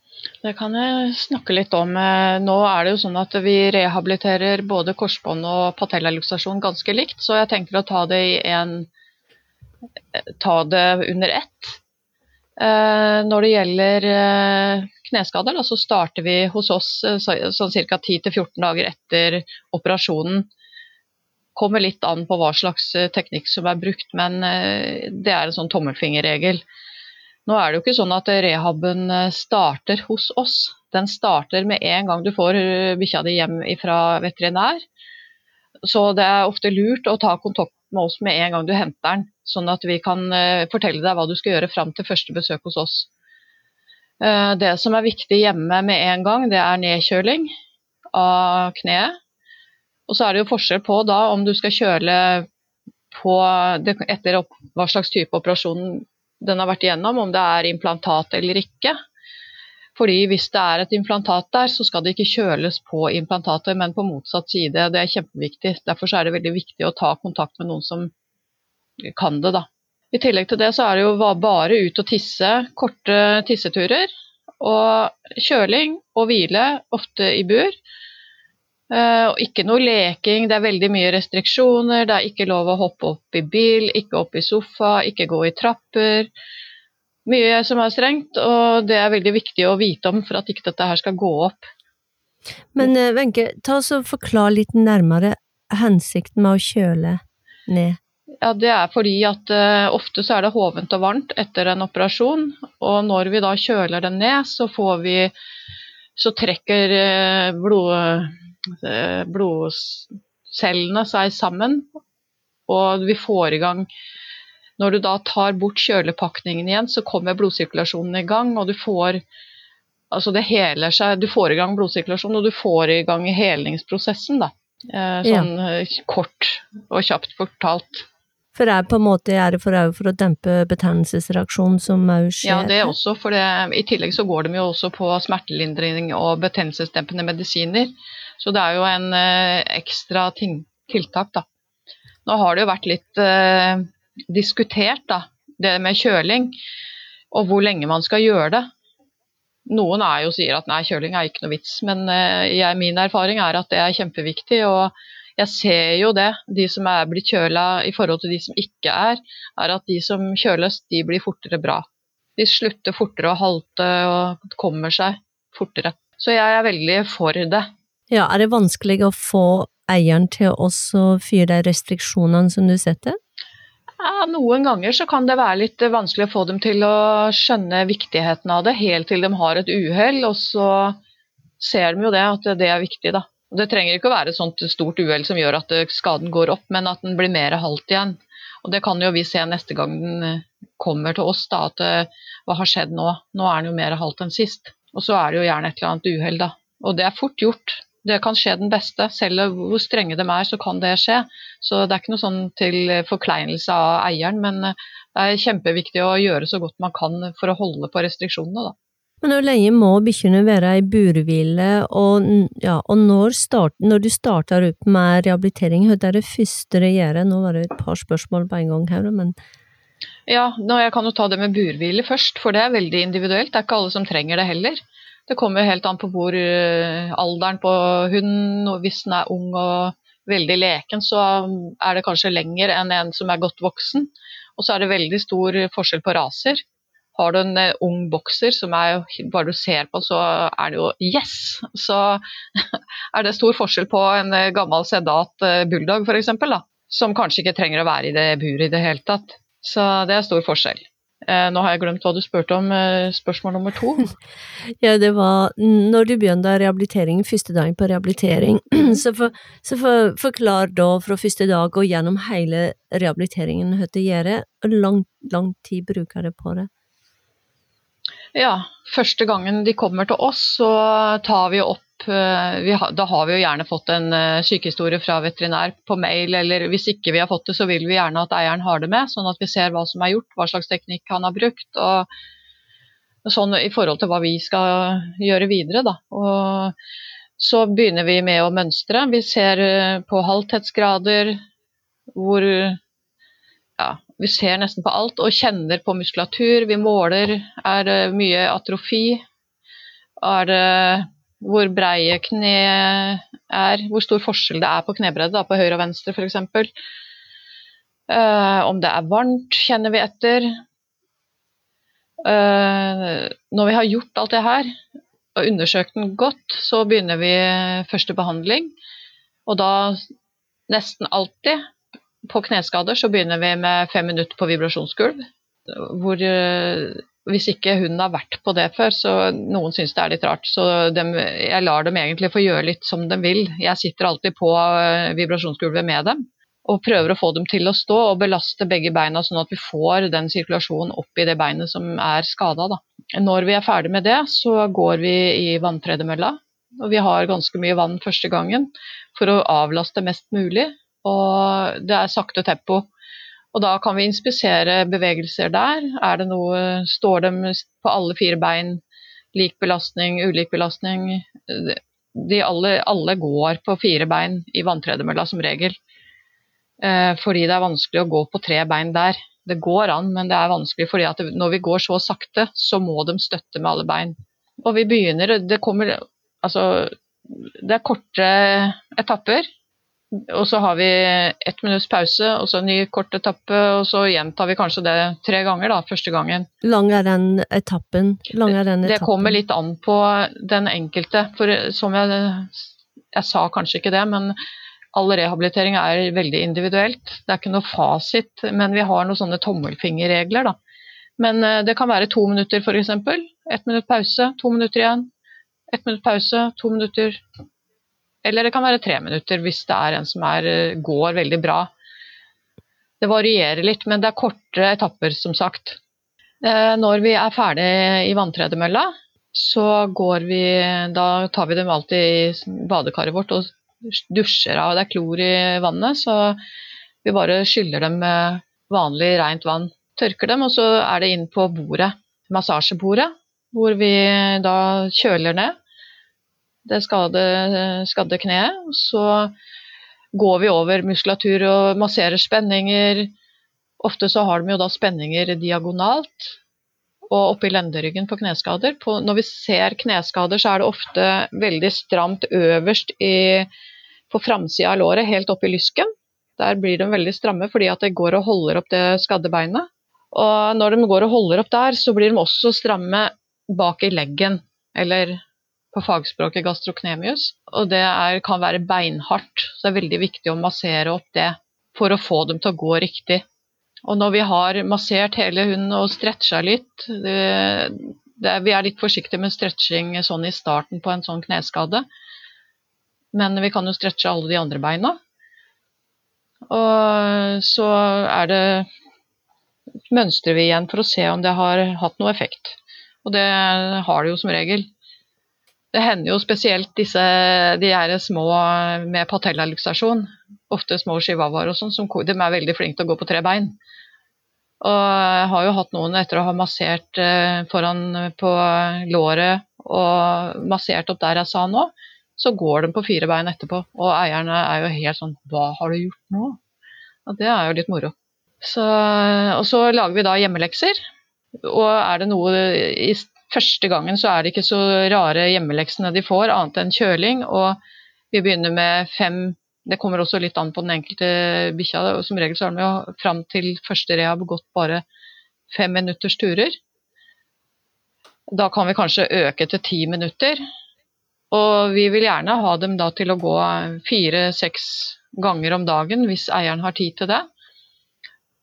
Det kan jeg snakke litt om. Eh, nå er det jo sånn at vi rehabiliterer både korsbånd og patellaluksasjon ganske likt, så jeg tenker å ta det, en, ta det under ett. Eh, når det gjelder eh, kneskader, så starter vi hos oss sånn ca. 10-14 dager etter operasjonen. Kommer litt an på hva slags teknikk som er brukt, men det er en sånn tommelfingerregel. Nå er det jo ikke sånn at rehaben eh, starter hos oss. Den starter med en gang du får eh, bikkja di hjem fra veterinær. Så det er ofte lurt å ta kontakt med oss med en gang du henter den, sånn at vi kan eh, fortelle deg hva du skal gjøre fram til første besøk hos oss. Det som er viktig hjemme med en gang, det er nedkjøling av kneet. Og så er det jo forskjell på da om du skal kjøle på etter hva slags type operasjon den har vært igjennom, om det er implantat eller ikke. Fordi hvis det er et implantat der, så skal det ikke kjøles på implantatet, men på motsatt side. Det er kjempeviktig. Derfor er det veldig viktig å ta kontakt med noen som kan det, da. I tillegg til det så er det jo bare ut og tisse, korte tisseturer. Og kjøling og hvile, ofte i bur. Uh, ikke noe leking, det er veldig mye restriksjoner. Det er ikke lov å hoppe opp i bil, ikke opp i sofa, ikke gå i trapper. Mye som er strengt, og det er veldig viktig å vite om for at ikke dette her skal gå opp. Men eh, Wenche, ta oss og forklar litt nærmere hensikten med å kjøle ned. Ja, Det er fordi at uh, ofte så er det hovent og varmt etter en operasjon. Og når vi da kjøler den ned, så får vi Så trekker uh, blod, blodcellene seg sammen, og vi får i gang Når du da tar bort kjølepakningen igjen, så kommer blodsirkulasjonen i gang, og du får Altså det heler seg Du får i gang blodsirkulasjonen, og du får i gang helingsprosessen, da. Sånn ja. kort og kjapt fortalt. For det er på en måte er det for, for å dempe betennelsesreaksjonen som òg skjer? Ja, det er også, for det, i tillegg så går de jo også på smertelindring og betennelsesdempende medisiner. Så det er jo en eh, ekstra ting, tiltak, da. Nå har det jo vært litt eh, diskutert, da, det med kjøling, og hvor lenge man skal gjøre det. Noen er jo sier at nei, kjøling er ikke noe vits, men eh, jeg, min erfaring er at det er kjempeviktig. og jeg ser jo det, de som er blitt kjøla i forhold til de som ikke er, er at de som kjøles, de blir fortere bra. De slutter fortere å halte og kommer seg fortere. Så jeg er veldig for det. Ja, er det vanskelig å få eieren til å fyre de restriksjonene som du setter? Ja, noen ganger så kan det være litt vanskelig å få dem til å skjønne viktigheten av det, helt til de har et uhell, og så ser de jo det, at det er viktig, da. Det trenger ikke å være et sånt stort uhell som gjør at skaden går opp, men at den blir mer halvt igjen. Og Det kan jo vi se neste gang den eh, kommer til oss, da, at eh, hva har skjedd nå? Nå er den jo mer halvt enn sist. Og så er det jo gjerne et eller annet uhell, da. Og det er fort gjort. Det kan skje den beste. Selv hvor strenge de er, så kan det skje. Så det er ikke noe sånn til forkleinelse av eieren, men eh, det er kjempeviktig å gjøre så godt man kan for å holde på restriksjonene, da. Men hvor lenge må bikkjene være i burhvile, og, ja, og når, start, når, du starter opp med rehabilitering, hva er det første dere gjør? Nå var det et par spørsmål på en gang her, men Ja, nå, jeg kan jo ta det med burhvile først, for det er veldig individuelt. Det er ikke alle som trenger det heller. Det kommer helt an på hvor uh, alderen på hunden, og hvis den er ung og veldig leken, så er det kanskje lenger enn en som er godt voksen. Og så er det veldig stor forskjell på raser. Har du en uh, ung bokser som er bare du ser på, så er det jo yes! Så er det stor forskjell på en uh, gammel sedat bulldog f.eks., som kanskje ikke trenger å være i det buret i det hele tatt. Så det er stor forskjell. Nå har jeg glemt hva du spurte om, spørsmål nummer to. ja, det var når du begynte rehabilitering, første dagen på rehabilitering, så, for, så for, forklar da fra første dag og gjennom hele rehabiliteringen hva det gjør, og lang, lang tid bruker du på det? Ja, første gangen de kommer til oss, så tar vi opp eh, vi Da har vi jo gjerne fått en eh, sykehistorie fra veterinær på mail, eller hvis ikke vi har fått det, så vil vi gjerne at eieren har det med, sånn at vi ser hva som er gjort, hva slags teknikk han har brukt. og sånn i forhold til hva vi skal gjøre videre. Da. Og så begynner vi med å mønstre. Vi ser eh, på halvtettsgrader, hvor ja, vi ser nesten på alt og kjenner på muskulatur. Vi måler. Er det mye atrofi? Er det hvor breie kne er? Hvor stor forskjell det er på knebredde, på høyre og venstre f.eks. Uh, eh, om det er varmt, kjenner vi etter. Uh, når vi har gjort alt det her og undersøkt den godt, så begynner vi første behandling. Og da nesten alltid på kneskader så begynner vi med fem minutter på vibrasjonsgulv. Hvor eh, hvis ikke hunden har vært på det før, så noen syns det er litt rart. Så de, jeg lar dem egentlig få gjøre litt som de vil. Jeg sitter alltid på eh, vibrasjonsgulvet med dem og prøver å få dem til å stå og belaste begge beina, sånn at vi får den sirkulasjonen opp i det beinet som er skada. Når vi er ferdig med det, så går vi i vanntredemølla. Og vi har ganske mye vann første gangen for å avlaste mest mulig og det er sakte tempo. Og da kan vi inspisere bevegelser der. Er det noe, står de på alle fire bein lik belastning, ulik belastning. De alle, alle går på fire bein i vanntredemølla som regel. Eh, fordi det er vanskelig å gå på tre bein der. Det går an, men det er vanskelig fordi at når vi går så sakte, så må de støtte med alle bein. Og vi begynner Det kommer Altså, det er korte etapper. Og så har vi ett minutts pause, og så en ny kort etappe, og så gjentar vi kanskje det tre ganger, da, første gangen. Lang er den etappen? Lang er den etappen? Det kommer litt an på den enkelte. For som jeg, jeg sa kanskje ikke det, men all rehabilitering er veldig individuelt. Det er ikke noe fasit, men vi har noen sånne tommelfingerregler, da. Men eh, det kan være to minutter, f.eks. Ett minutt pause, to minutter igjen. Ett minutt pause, to minutter eller det kan være tre minutter hvis det er en som er, eh, går veldig bra. Det varierer litt, men det er korte etapper, som sagt. Eh, når vi er ferdig i vanntredemølla, så går vi Da tar vi dem alltid i badekaret vårt og dusjer av. Det er klor i vannet, så vi bare skyller dem med vanlig rent vann. Tørker dem, og så er det inn på bordet, massasjebordet, hvor vi da kjøler ned det skade, skadde kneet. Så går vi over muskulatur og masserer spenninger. Ofte så har de jo da spenninger diagonalt og oppi lenderyggen på kneskader. På, når vi ser kneskader, så er det ofte veldig stramt øverst i, på framsida av låret, helt opp i lysken. Der blir de veldig stramme fordi at det går og holder opp det skadde beinet. Og når de går og holder opp der, så blir de også stramme bak i leggen, eller på fagspråket gastroknemius. Og det er, kan være beinhardt, så det er veldig viktig å massere opp det for å få dem til å gå riktig. Og når vi har massert hele hunden og stretcha litt det, det, Vi er litt forsiktige med stretching sånn i starten på en sånn kneskade, men vi kan jo stretche alle de andre beina. Og så er det mønstrer vi igjen for å se om det har hatt noe effekt. Og det har det jo som regel. Det hender jo spesielt disse de er små med patellaluksasjon, ofte små chihuahuaer og sånn, som de er veldig flinke til å gå på tre bein. Og jeg har jo hatt noen etter å ha massert eh, foran på låret og massert opp der jeg sa nå, så går de på fire bein etterpå. Og eierne er jo helt sånn Hva har du gjort nå? Og det er jo litt moro. Så, og så lager vi da hjemmelekser. Og er det noe i Første gangen så er det ikke så rare hjemmeleksene de får, annet enn kjøling. Og vi begynner med fem Det kommer også litt an på den enkelte bikkja. Som regel så har de jo fram til første rehab gått bare fem minutters turer. Da kan vi kanskje øke til ti minutter. Og vi vil gjerne ha dem da til å gå fire-seks ganger om dagen hvis eieren har tid til det.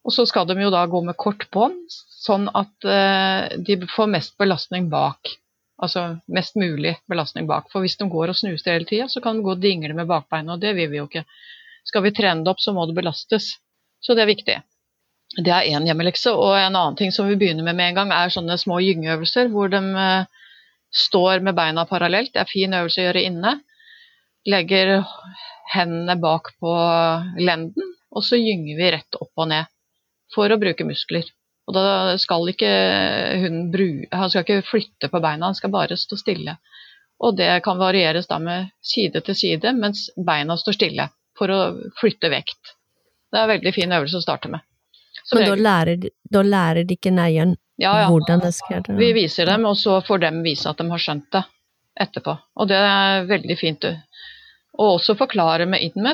Og så skal de jo da gå med kort bånd, sånn at uh, de får mest belastning bak. Altså mest mulig belastning bak. For hvis de går og snuser hele tida, så kan de gå og dingle med bakbeina, og det vil vi jo ikke. Skal vi trene det opp, så må det belastes. Så det er viktig. Det er én hjemmelekse. Og en annen ting som vi begynner med med en gang, er sånne små gyngeøvelser hvor de uh, står med beina parallelt. Det er fin øvelse å gjøre inne. Legger hendene bak på lenden, og så gynger vi rett opp og ned for å bruke muskler. Og da skal ikke hunden bru, han skal ikke flytte på beina, han skal bare stå stille. Og det kan varieres da med side til side mens beina står stille, for å flytte vekt. Det er en veldig fin øvelse å starte med. Så Men da lærer, da lærer de ikke neieren ja, ja. hvordan det skal gjøres? Vi viser dem, og så får dem vise at de har skjønt det etterpå. Og det er veldig fint. Og også forklare med inn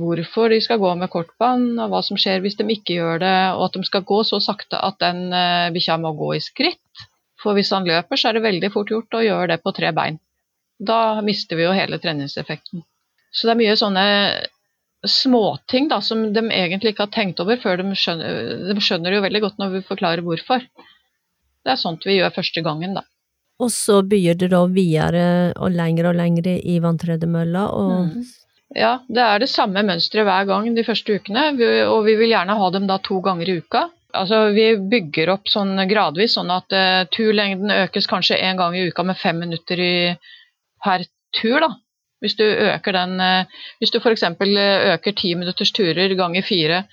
hvorfor de skal gå med kortbånd, og hva som skjer hvis de ikke gjør det, og at de skal gå så sakte at den uh, bikkja må gå i skritt. For hvis han løper, så er det veldig fort gjort å gjøre det på tre bein. Da mister vi jo hele treningseffekten. Så det er mye sånne småting da, som de egentlig ikke har tenkt over før de skjønner, de skjønner jo veldig godt når vi forklarer hvorfor. Det er sånt vi gjør første gangen, da. Og så begynner det da videre og lengre og lengre i vanntredemølla. Og... Mm. Ja, det er det samme mønsteret hver gang de første ukene, og vi vil gjerne ha dem da to ganger i uka. Altså, Vi bygger opp sånn gradvis, sånn at uh, turlengden økes kanskje én gang i uka med fem minutter i, per tur. da. Hvis du øker den, uh, hvis du f.eks. øker ti minutters turer ganger fire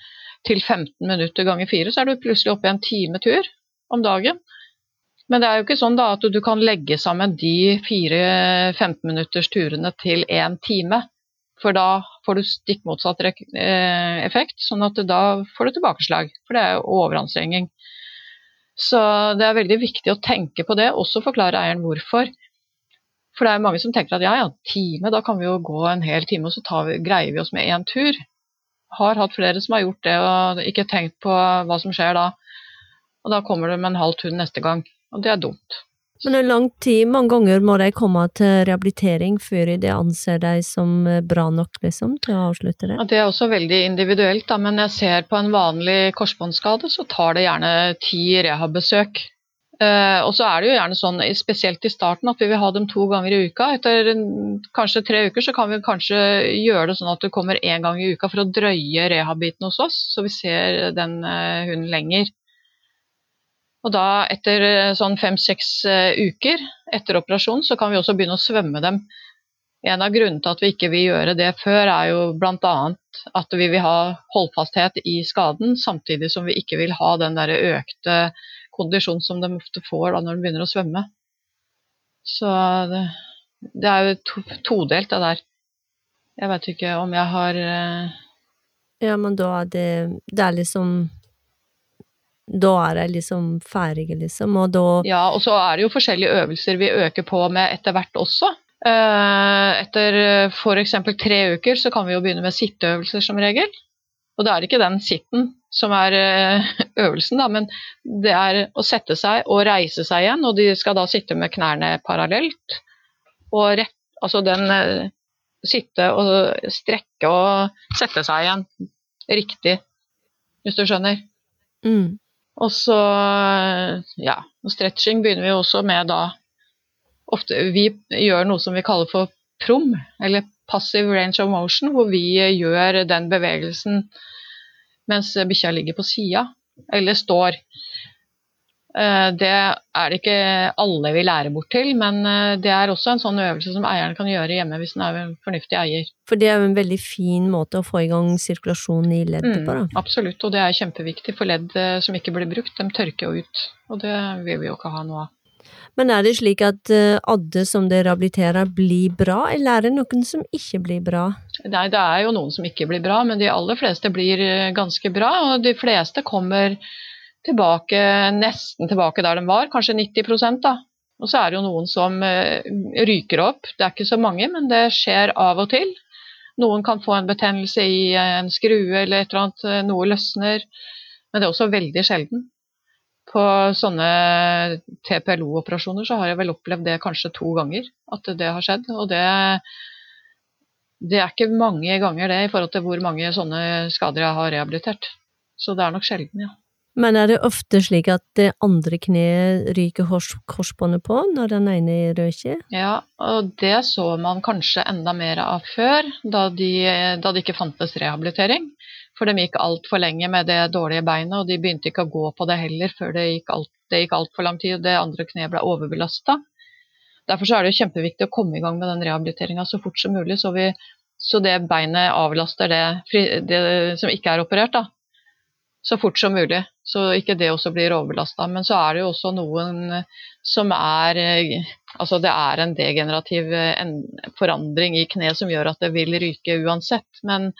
til 15 minutter ganger fire, så er du plutselig oppe i en time tur om dagen. Men det er jo ikke sånn da at du kan legge sammen de fire 15-minutters-turene til én time. For da får du stikk motsatt eh, effekt, sånn at da får du tilbakeslag. For det er jo overanstrenging. Så det er veldig viktig å tenke på det, også forklare eieren hvorfor. For det er mange som tenker at ja, ja, time, da kan vi jo gå en hel time, og så vi, greier vi oss med én tur. Har hatt flere som har gjort det og ikke tenkt på hva som skjer da. Og da kommer det med en halv tur neste gang og det er dumt. Men hvor lang tid, mange ganger må de komme til rehabilitering før de anser deg som eh, bra nok, liksom, til å avslutte det? Ja, det er også veldig individuelt, da, men jeg ser på en vanlig korsbåndskade, så tar det gjerne ti rehabbesøk. Eh, og så er det jo gjerne sånn, spesielt i starten, at vi vil ha dem to ganger i uka. Etter kanskje tre uker så kan vi kanskje gjøre det sånn at det kommer én gang i uka for å drøye rehabiten hos oss, så vi ser den eh, hunden lenger. Og da etter eh, sånn fem-seks eh, uker etter operasjon, så kan vi også begynne å svømme dem. En av grunnene til at vi ikke vil gjøre det før, er jo bl.a. at vi vil ha holdfasthet i skaden, samtidig som vi ikke vil ha den der økte kondisjonen som de ofte får når de begynner å svømme. Så det, det er jo to, todelt, det der. Jeg vet ikke om jeg har uh... Ja, men da er det Det er liksom da er jeg liksom ferdig, liksom, og da Ja, og så er det jo forskjellige øvelser vi øker på med etter hvert også. Eh, etter f.eks. tre uker så kan vi jo begynne med sitteøvelser som regel. Og da er det ikke den sitten som er eh, øvelsen, da, men det er å sette seg og reise seg igjen. Og de skal da sitte med knærne parallelt. Og rett, altså den eh, sitte og strekke og sette seg igjen riktig, hvis du skjønner. Mm. Og så, ja, stretching begynner vi også med da ofte, Vi gjør noe som vi kaller for prom, eller passive range of motion, hvor vi gjør den bevegelsen mens bikkja ligger på sida, eller står. Eh, det er det ikke alle vi lærer bort til, men eh, det er også en sånn øvelse som eieren kan gjøre hjemme hvis den er en fornuftig eier. For det er jo en veldig fin måte å få i gang sirkulasjonen i leddet på, da. Mm, absolutt, og det er kjempeviktig, for ledd eh, som ikke blir brukt, de tørker jo ut. Og det vil vi jo ikke ha noe av. Men er det slik at adde som det rehabiliterer, blir bra, eller er det noen som ikke blir bra? Nei, det er jo noen som ikke blir bra, men de aller fleste blir ganske bra, og de fleste kommer tilbake, nesten tilbake der de var, kanskje 90% da. Og så er det jo noen som uh, ryker opp. Det er ikke så mange, men det skjer av og til. Noen kan få en betennelse i en skrue eller et eller annet, eh, noe løsner. Men det er også veldig sjelden. På sånne TPLO-operasjoner så har jeg vel opplevd det kanskje to ganger, at det har skjedd. Og det, det er ikke mange ganger det i forhold til hvor mange sånne skader jeg har rehabilitert. Så det er nok sjelden, ja. Men er det ofte slik at det andre kneet ryker korsbåndet på når den ene røker? Ja, og det så man kanskje enda mer av før, da, de, da det ikke fantes rehabilitering. For de gikk altfor lenge med det dårlige beinet, og de begynte ikke å gå på det heller før det gikk, alt, det lang tid og det andre kneet ble overbelasta. Derfor er det kjempeviktig å komme i gang med den rehabiliteringa så fort som mulig, så, vi, så det beinet avlaster det, det som ikke er operert. da så fort som mulig, så ikke det også blir overbelasta. Men så er det jo også noen som er Altså det er en degenerativ forandring i kneet som gjør at det vil ryke uansett. Men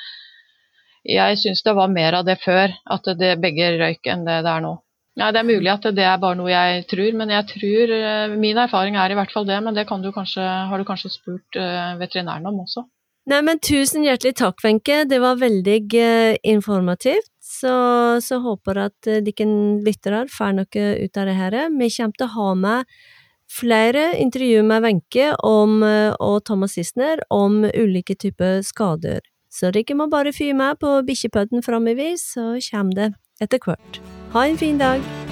jeg syns det var mer av det før, at det begge røyk, enn det det er nå. Nei, Det er mulig at det er bare noe jeg tror, men jeg tror min erfaring er i hvert fall det. Men det du kanskje, har du kanskje spurt eh, veterinæren om også. Nei, men tusen hjertelig takk, Wenche. Det var veldig informativt. Så, så håper at uh, dere lyttere får noe ut av det her. Vi kommer til å ha med flere intervjuer med Wenche uh, og Thomas Sissener om ulike typer skader. Så dere må bare fyre med på bikkjepodden framover, så kommer det etter hvert. Ha en fin dag!